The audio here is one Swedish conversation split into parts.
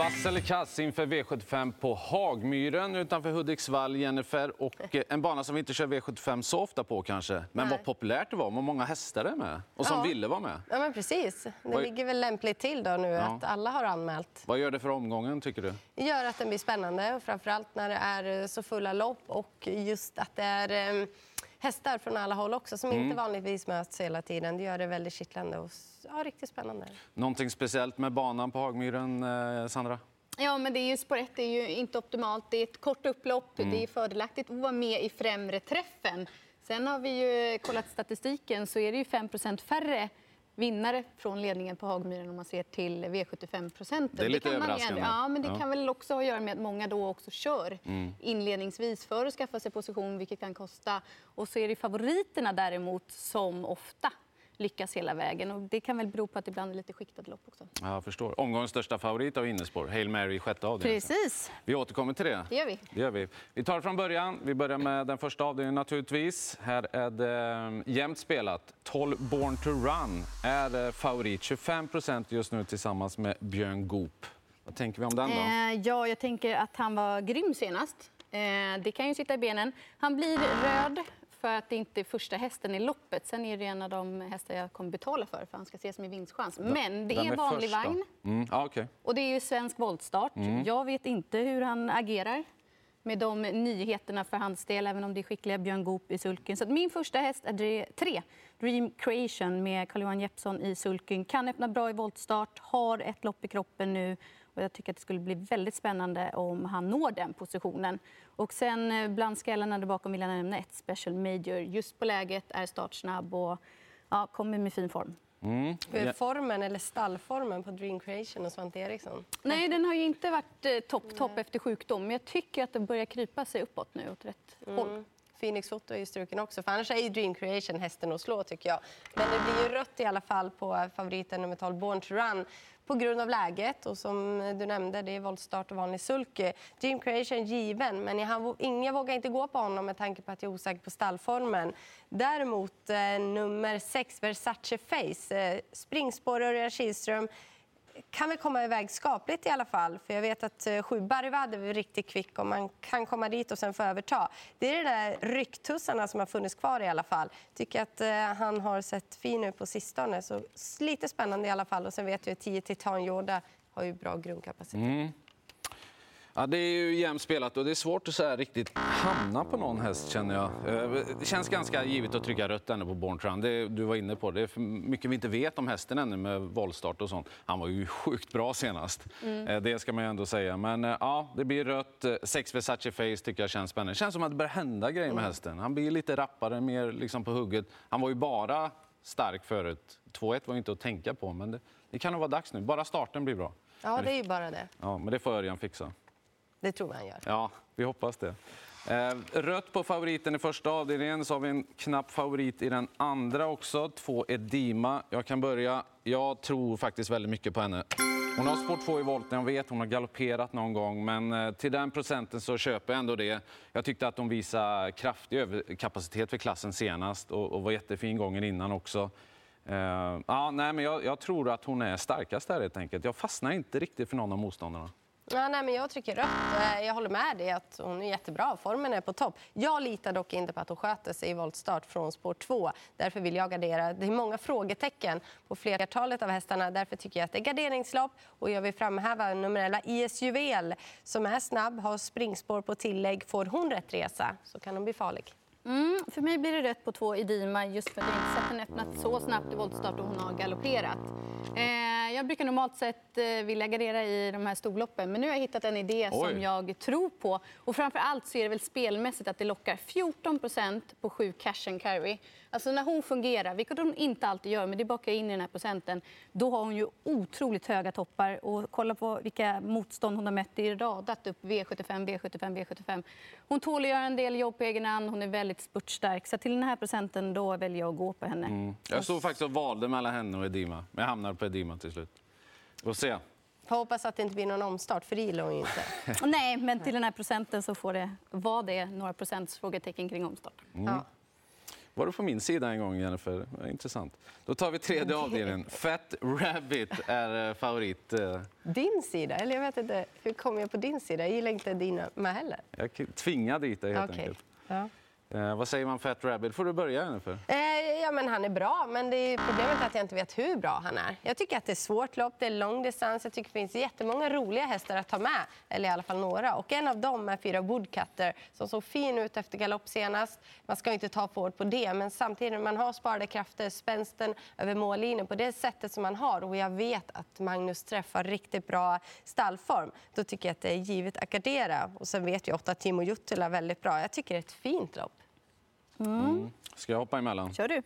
Vass eller kass inför V75 på Hagmyren utanför Hudiksvall, Jennifer. Och eh, en bana som vi inte kör V75 så ofta på kanske. Men Nej. vad populärt det var, vad många hästar det är med och som Ja. ville vara med. Ja, men precis. Det Vad- ligger väl lämpligt till då nu Ja. att alla har anmält. Vad gör det för omgången tycker du? Det gör att den blir spännande, och framförallt när det är eh, så fulla lopp och just att det är eh, hästar från alla håll också som Mm. inte vanligtvis möts hela tiden. Det gör det väldigt kittlande och ja, riktigt spännande. Någonting speciellt med banan på Hagmyren, eh, Sandra? Ja, men det är ju spår ett är ju inte optimalt. Det är ett kort upplopp. Mm. Det är fördelaktigt att vara med i främre träffen. Sen har vi ju kollat statistiken så är det ju 5% färre vinnare från ledningen på Hagmyren om man ser till V75-procenten. Det är lite kan man ju överraskande. ändå- Ja, men det Ja. kan väl också ha att göra med att många då också kör Mm. inledningsvis för att skaffa sig position, vilket kan kosta. Och så är det favoriterna däremot som ofta lyckas hela vägen. Och det kan väl bero på att det ibland är lite skiktade lopp också. Ja, förstår. Omgångens största favorit av innespår, Hail Mary sjätte avdelningen. Precis. Vi återkommer till det. Det gör vi. Det gör vi. Vi tar det från början. Vi börjar med den första avdelningen naturligtvis. Här är det eh, jämnt spelat. 12 Born to Run är eh, favorit. 25 procent just nu tillsammans med Björn Goop. Vad tänker vi om den då? Eh, ja, jag tänker att han var grym senast. Eh, det kan ju sitta i benen. Han blir röd för att det inte är första hästen i loppet. Sen är det en av de hästar jag kommer betala för, för han ska ses som en vinstchans. Men det är en vanlig först vagn Mm, ja, okej. och det är ju svensk voltstart. Mm. Jag vet inte hur han agerar med de nyheterna för hans del, även om det är skickliga Björn Goop i sulken. Så min första häst är tre, Dream Creation med Carl-Johan Jeppsson i sulken. Kan öppna bra i voltstart, har ett lopp i kroppen nu och jag tycker att det skulle bli väldigt spännande om han når den positionen. Och sen eh, bland skallarna där bakom vill jag nämna ett Special Major. Just på läget, är startsnabb och ja, kommer med fin form. Mm. Hur är formen eller stallformen på Dream Creation och Svante Eriksson? Nej, den har ju inte varit eh, topp, topp efter sjukdom. Men jag tycker att den börjar krypa sig uppåt nu åt rätt håll. Mm. Phoenix Foto är ju struken också, för annars är ju Dream Creation hästen att slå tycker jag. Men det blir ju rött i alla fall på favoriten nummer 12, Born to Run, på grund av läget. Och som du nämnde, det är voltstart och vanlig sulke. Eh, Jim Creation given, men jag, ingen vågar inte gå på honom med tanke på att jag är osäker på stallformen. Däremot eh, nummer 6, Versace Face, eh, springspår Örjan Kihlström kan väl komma iväg skapligt i alla fall. För jag vet att sju Barvad är riktigt kvick om man kan komma dit och sen få överta. Det är de där rycktussarna som har funnits kvar i alla fall. Tycker att eh, han har sett fin ut på sistone. Så lite spännande i alla fall. Och sen vet vi att 10 Titan Yoda har ju bra grundkapacitet. Mm. Ja, det är ju jämnt spelat och det är svårt att så riktigt hamna på någon häst känner jag. Eh, Det känns ganska givet att trycka rött ännu på Born. Det du var inne på. Det är mycket vi inte vet om hästen ännu med voltstart och sånt. Han var ju sjukt bra senast. Eh, Det ska man ju ändå säga. Men eh, ja, det blir rött. Sex Versace Face tycker jag känns spännande. Det känns som att det börjar hända grejer med hästen. Han blir lite rappare, mer liksom på hugget. Han var ju bara stark förut. 2-1 var inte att tänka på, men det, det kan nog vara dags nu. Bara starten blir bra. Ja, det är ju bara det. Ja, men det får Örjan fixa. Det tror jag han gör. Ja, vi hoppas det. Eh, rött på favoriten i första avdelningen, så har vi en knapp favorit i den andra också. Två Edima. Jag kan börja. Jag tror faktiskt väldigt mycket på henne. Hon har spår två i volten, jag vet hon har galopperat någon gång, men eh, till den procenten så köper jag ändå det. Jag tyckte att hon visade kraftig överkapacitet för klassen senast och, och var jättefin gången innan också. Uh, ja, nej, men jag, jag tror att hon är starkast där helt enkelt. Jag fastnar inte riktigt för någon av motståndarna. Ja, nej, men jag trycker rött. Eh, jag håller med dig att hon är jättebra. Formen är på topp. Jag litar dock inte på att hon sköter sig i voltstart från spår 2. Därför vill jag gardera. Det är många frågetecken på flertalet av hästarna. Därför tycker jag att det är garderingslopp. Och jag vill framhäva nummer 11, IS Juvel, som är snabb, har springspår på tillägg. Får hon rätt resa så kan hon bli farlig. Mm, för mig blir det rätt på två i Dima just för att jag inte sett henne öppnat så snabbt i voltstart och hon har galopperat. Eh, jag brukar normalt sett eh, vilja gardera i de här storloppen men nu har jag hittat en idé Oj. som jag tror på. Och framför allt så är det väl spelmässigt att det lockar 14% på sju cash and carry. Alltså när hon fungerar, vilket hon inte alltid gör, men det bakar in i den här procenten, då har hon ju otroligt höga toppar. Och kolla på vilka motstånd hon har mött. Det är radat upp V75, V75, V75. Hon tål att göra en del jobb på egen hand, hon är väldigt spurtstark. Så till den här procenten då väljer jag att gå på henne. Mm. Jag stod faktiskt och valde mellan henne och Edima, men jag hamnade på Edima till slut. Vi får se. Får hoppas att det inte blir någon omstart, för det gillar hon ju inte. Nej, men till den här procenten så får det vara det några procents frågetecken kring omstart. Ja. var du på min sida en gång, Jennifer. Intressant. Då tar vi tredje avdelningen. Fat Rabbit är eh, favorit. Eh. Din sida? Eller jag vet inte, hur kom jag på din sida? Jag gillar inte dina med heller. Jag tvingade dit dig helt Okej. enkelt. Ja. Eh, vad säger man Fat Rabbit? får du börja Jennifer. Eh, ja, men han är bra, men det är problemet är att jag inte vet hur bra han är. Jag tycker att det är svårt lopp, det är lång distans. Jag tycker det finns jättemånga roliga hästar att ta med, eller i alla fall några. Och en av dem är fyra Woodcutter som såg fin ut efter galopp senast. Man ska inte ta på på det, men samtidigt när man har sparade krafter, spänsten över mållinjen på det sättet som man har och jag vet att Magnus träffar riktigt bra stallform, då tycker jag att det är givet att gardera. Och sen vet jag att Timo Juttila är väldigt bra. Jag tycker det är ett fint lopp. Ska jag hoppa emellan? Kör du.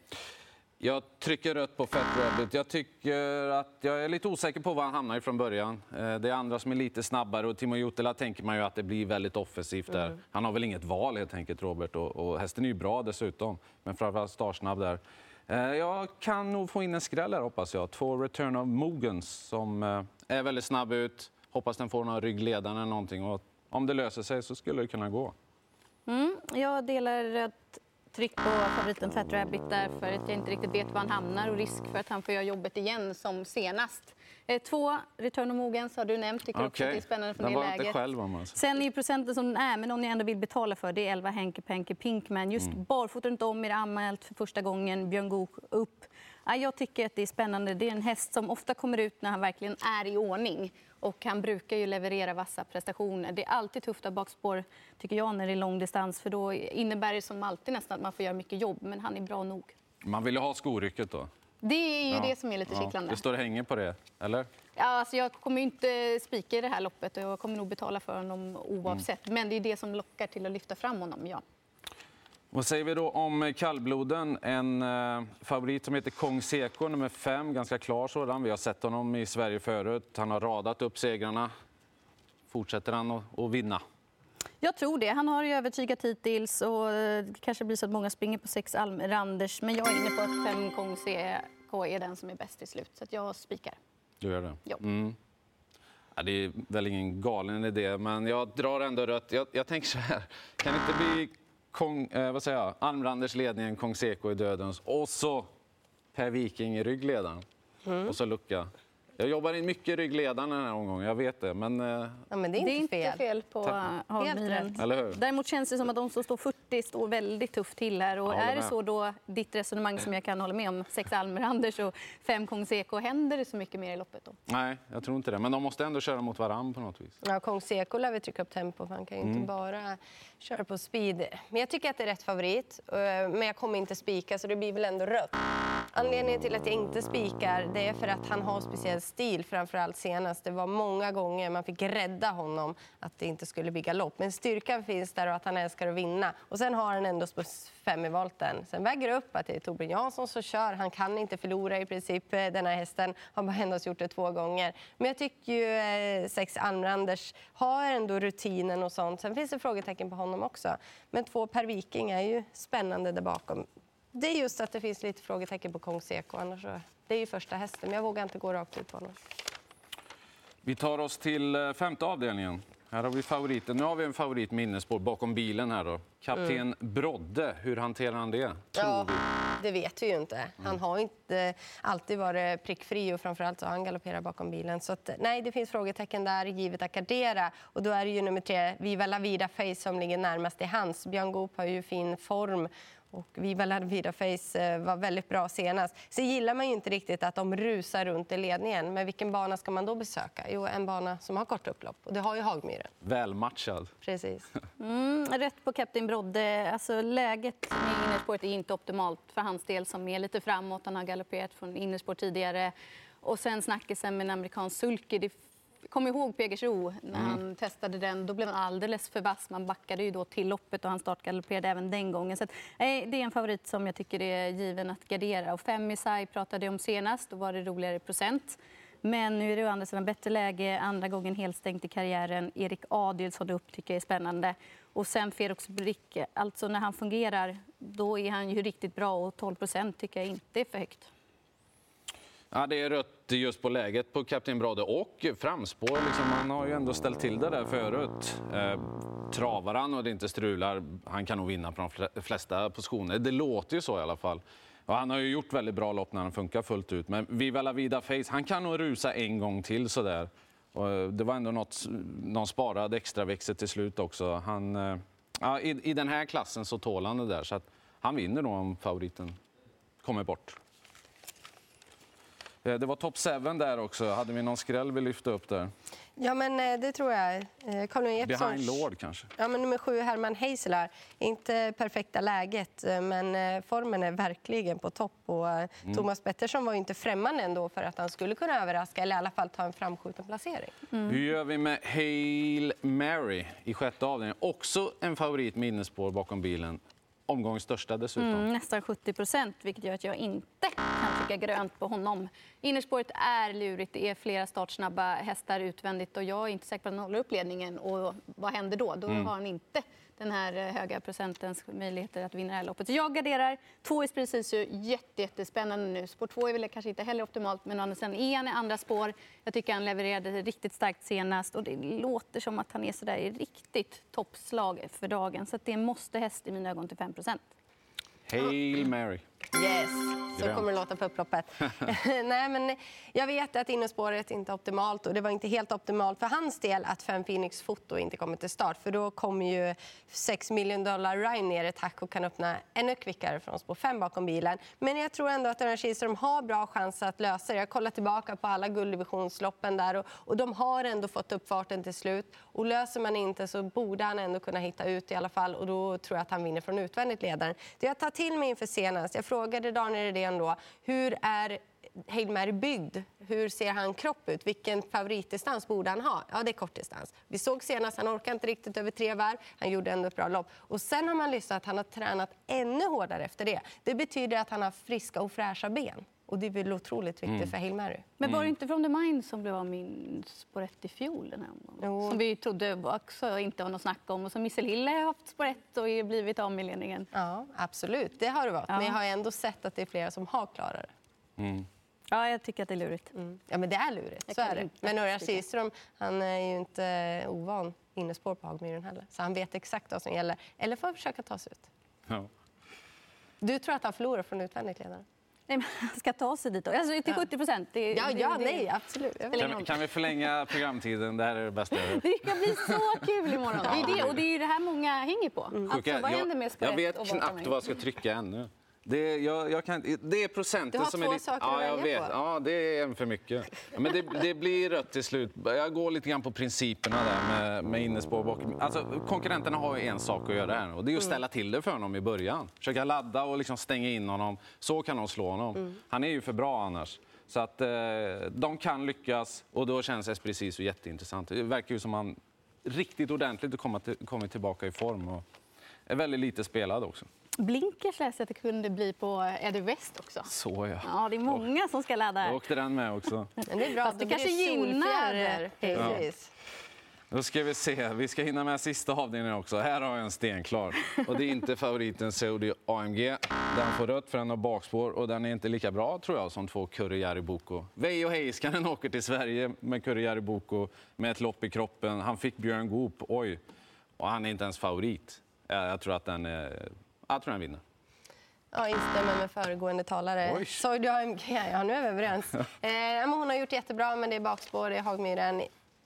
Jag trycker rött på Fat Rabbit. Jag tycker att jag är lite osäker på var han hamnar ifrån början. Eh, Det är andra som är lite snabbare och Timo Juttila tänker man ju att det blir väldigt offensivt där. Han har väl inget val helt enkelt, Robert. Och, och hästen är ju bra dessutom, men framförallt startsnabb där. Eh, Jag kan nog få in en skräll här hoppas jag. Två Return of Mogens som eh, är väldigt snabb ut. Hoppas den får några ryggledaren eller någonting. Och om det löser sig så skulle det kunna gå. Mm, jag delar rött tryck på favoriten Fat Rabbit där för att jag inte riktigt vet var han hamnar och risk för att han får göra jobbet igen som senast. Eh, Två, Return of Mogens har du nämnt. Tycker också att det är spännande från den det var jag inte läget. själv om alltså. Sen är ju procenten som den är, men om ni ändå vill betala för det är 11 Henke Penke Pinkman. Just Mm. barfota runt om är det anmält för första gången. Björn Goop upp. Ja, jag tycker att det är spännande. Det är en häst som ofta kommer ut när han verkligen är i ordning. Och han brukar ju leverera vassa prestationer. Det är alltid tufft att bakspår, tycker jag, när det är lång distans. För då innebär det som alltid nästan att man får göra mycket jobb. Men han är bra nog. Man vill ju ha skorycket då. Det är ju Ja. det som är lite Ja, kittlande. Det står hänger på det, eller? Ja, alltså jag kommer ju inte spika i det här loppet och jag kommer nog betala för honom oavsett. Mm. Men det är det som lockar till att lyfta fram honom, ja. Vad säger vi då om kallbloden? En eh, favorit som heter Kong Seko, nummer fem, ganska klar sådan. Vi har sett honom i Sverige förut. Han har radat upp segrarna. Fortsätter han att, vinna? Jag tror det. Han har ju övertygat hittills och eh, det kanske blir så att många springer på sex Alm-Randers. Men jag är inne på att fem Kong CK är den som är bäst till slut. Så jag spikar. Du gör det? Ja. Mm. Ja, det är väl ingen galen idé, men jag drar ändå rött. Jag, jag tänker så här, kan det inte bli Kong, eh, vad säger jag? Almranders ledningen, Kong Seko i dödens och så Per Viking i ryggledaren. Mm. Och så lucka. Jag jobbar in mycket i ryggledaren den här omgången, jag vet det. Men eh, Ja, men det är Det inte är inte fel. fel på eh, Hagmyren. hur? Däremot känns det som att de som står 40 står väldigt tufft till här. Och är det så då, ditt resonemang som jag kan hålla med om, sex Almer-Randers och fem Kong CK, händer det så mycket mer i loppet då? nej, jag tror inte det. Men de måste ändå köra mot varann på något vis. Ja, Kong Seko lär vi trycka upp tempo, för han kan ju inte bara köra på speed. Men jag tycker att det är rätt favorit, eh, men jag kommer inte spika, så det blir väl ändå rött. Anledningen till att jag inte spikar det är för att han har speciell stil, framförallt senast. Det var många gånger man fick rädda honom att det inte skulle bli galopp. Men styrkan finns där och att han älskar att vinna. Och sen har han ändå spurs fem i volten. Sen väger det upp att det är Torbjörn Jansson som kör. Han kan inte förlora i princip eh, den här hästen. Han har endast gjort det två gånger. Men jag tycker ju eh, sex Almranders har ändå rutinen och sånt. Sen finns det frågetecken på honom också. Men två Per Viking är ju spännande där bakom. Det är just att det finns lite frågetecken på Kong Seko. Annars så, det är ju första hästen, men jag vågar inte gå rakt ut på honom. Vi tar oss till eh, femte avdelningen. Här har vi favoriten. Nu har vi en favorit med innespår bakom bilen här då. Kapten Brodde, hur hanterar han det? Ja, det vet vi ju inte. Han har inte alltid varit prickfri och framförallt så har han galopperat bakom bilen. Så att, nej, det finns frågetecken där givet att gardera. Och då är det ju nummer tre, Viva La Vida Face som ligger närmast i hans. Björn Goop har ju fin form och Viva La Vida Face eh, var väldigt bra senast. Så gillar man ju inte riktigt att de rusar runt i ledningen. Men vilken bana ska man då besöka? Jo, en bana som har kort upplopp och det har ju Hagmyren. Välmatchad. Precis. Mm, rätt på Kapten Brodde. Alltså, läget med innerspåret är inte optimalt för hans del som är lite framåt. Han har galopperat från innerspår tidigare. Och sen snackisen med en amerikansk sulky. Det Kom ihåg Pegersro när han testade den. Då blev han alldeles för vass. Man backade ju då till loppet och han startgalopperade även den gången. Så att, nej, det är en favorit som jag tycker är given att gardera. Och fem i Sai pratade jag om senast. Då var det roligare procent. Men nu är det å andra sidan bättre läge. Andra gången helt stängt i karriären. Erik Adilsson upp tycker jag är spännande. Och sen Ferox Brick. Alltså när han fungerar, då är han ju riktigt bra. Och 12 procent tycker jag inte är för högt. Ja, det är rött just på läget på Kapten Brade och framspår. Liksom, han har ju ändå ställt till det där förut. Eh, travar han och det inte strular, han kan nog vinna på de flesta positioner. Det låter ju så i alla fall. Och han har ju gjort väldigt bra lopp när han funkar fullt ut. Men Viva la vida face, han kan nog rusa en gång till sådär. Och eh, det var ändå något, någon sparad extraväxel till slut också. Han, eh, ja, i, I den här klassen så tål han det där. Så att han vinner nog om favoriten kommer bort. Eh, det var top 7 där också. Hade vi någon skräll vi lyfte upp där? Ja, men eh, det tror jag. Eh, Colin Behind Lord kanske? Ja, men nummer sju, Herman Hazelar. Inte perfekta läget, men formen är verkligen på topp. Och mm. Thomas Pettersson var inte främmande ändå för att han skulle kunna överraska eller i alla fall ta en framskjuten placering. Mm. Hur gör vi med Hail Mary i sjätte avdelningen? Också en favorit minnesspår bakom bilen omgångens största dessutom. Mm, nästan 70 procent, vilket gör att jag inte trycka grönt på honom. Innerspåret är lurigt. Det är flera startsnabba hästar utvändigt och jag är inte säker på att han håller upp ledningen. Och vad händer då? Då mm. har han inte den här eh, höga procentens möjligheter att vinna det här loppet. Så jag garderar. Två i precis jätte, jättespännande nu. Spår två är väl kanske inte heller optimalt, men sen är han i andra spår. Jag tycker han levererade riktigt starkt senast och det låter som att han är så där i riktigt toppslag för dagen. Så det måste häst i mina ögon till 5 Hail Mary. Yes, så kommer det låta på upploppet. Nej, men jag vet att innerspåret inte är optimalt och det var inte helt optimalt för hans del att Fem Phoenix Foto inte kommer till start för då kommer ju 6 miljoner dollar Ryan ner ett hack och kan öppna ännu kvickare från spår 5 bakom bilen. Men jag tror ändå att Örjan Kihlström har bra chans att lösa det. Jag kollar tillbaka på alla gulddivisionsloppen där och, och de har ändå fått upp farten till slut. Och löser man inte så borde han ändå kunna hitta ut i alla fall och då tror jag att han vinner från utvändigt ledaren. Det jag tar till mig inför senast, jag frågade Daniel Redén då, hur är Heidmar byggd? Hur ser han kropp ut? Vilken favoritdistans borde han ha? Ja, det är kortdistans. Vi såg senast, han orkade inte riktigt över tre varv. Han gjorde ändå ett bra lopp. Och sen har man lyssnat att han har tränat ännu hårdare efter det. Det betyder att han har friska och fräscha ben. Och det är väl otroligt viktigt mm. för Hail Mary. Men var det inte From the Mind som blev av min 1 i fjol? Den här Som vi trodde också inte var något snack om. Och som Missel Hill har haft 1 och blivit av med ledningen. Ja, absolut. Det har det varit. Ja. Men jag har ändå sett att det är flera som har klarat det. Mm. Ja, jag tycker att det är lurigt. Mm. Ja, men det är lurigt. så är det. Men Örjan Kihlström, han är ju inte ovan innespår på Hagmyren heller. Så han vet exakt vad som gäller. Eller får försöka ta sig ut. Ja. Du tror att han förlorar från utvändigt ledare? Nej, men han ska ta sig dit. Alltså till 70 procent. Ja, ja, det, nej, absolut. Kan, kan, vi förlänga programtiden? Det här är det bästa jag Det ska bli så kul imorgon. Det är det, och det är det här många hänger på. Mm. Alltså, vad händer med Jag vet knappt vad jag ska trycka ännu. Det, jag, jag kan, det är procenten du har som två är saker ja, jag vet. På. Ja, det är en för mycket. Men det, det, blir rött till slut. Jag går lite grann på principerna där med, med innespår bakom. Alltså, konkurrenterna har ju en sak att göra här och det är att mm. ställa till det för honom i början. Försöka ladda och liksom stänga in honom. Så kan de slå honom. Mm. Han är ju för bra annars. Så att eh, de kan lyckas och då känns Esprecis så jätteintressant. Det verkar ju som han riktigt ordentligt har kommit tillbaka i form och är väldigt lite spelad också. Blinkers läste att det kunde bli på Eddie West också. Så ja. Ja, det är många som ska ladda. Då åkte den med också. Men det är bra, Fast det kanske gynnar... Ja. Då ska vi se. Vi ska hinna med sista avdelningen också. Här har jag en stenklar. Och det är inte favoriten Saudi AMG. Den får rött för den har bakspår och den är inte lika bra tror jag som två Kurre Boko. Veijo Heiskanen åker till Sverige med Kurre Boko med ett lopp i kroppen. Han fick Björn Goop, oj. Och han är inte ens favorit. Jag tror att den är jag tror han vinner. Ja, instämmer med föregående talare. Soy AMG, ja nu är vi överens. eh, hon har gjort jättebra, men det är bakspår, är Hagmyren.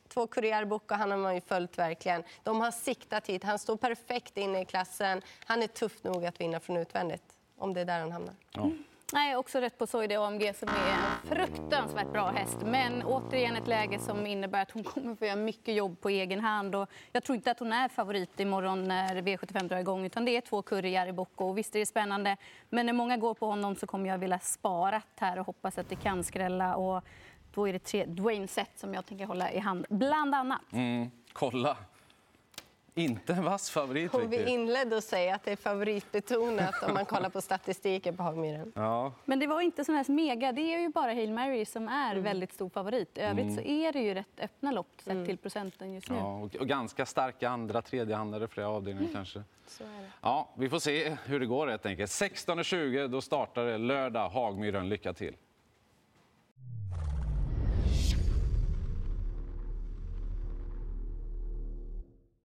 Två Kurriärbok och han har man ju följt verkligen. De har siktat hit, han står perfekt inne i klassen. Han är tuff nog att vinna från utvändigt, om det är där han hamnar. Ja. Nej, också rätt på Soide AMG som är en fruktansvärt bra häst. Men återigen ett läge som innebär att hon kommer få göra mycket jobb på egen hand. Och jag tror inte att hon är favorit imorgon när V75 drar igång. Utan det är två Kurre Bocco. Visst är det spännande. Men när många går på honom så kommer jag vilja spara här och hoppas att det kan skrälla. Och då är det tre Dwayne Set som jag tänker hålla i hand, bland annat. Mm, kolla! Inte en vass favorit. Och vi inledde att säga att det är favoritbetonat om man kollar på statistiken på Hagmyren. Ja. Men det var inte sån här mega. Det är ju bara Hail Mary som är mm. väldigt stor favorit. I övrigt mm. så är det ju rätt öppna lopp sett mm. till procenten just nu. Ja, och, och ganska starka andra, tredjehandlare flera avdelningar mm. kanske. Ja, vi får se hur det går helt enkelt. 16.20 då startar det lördag. Hagmyren, lycka till!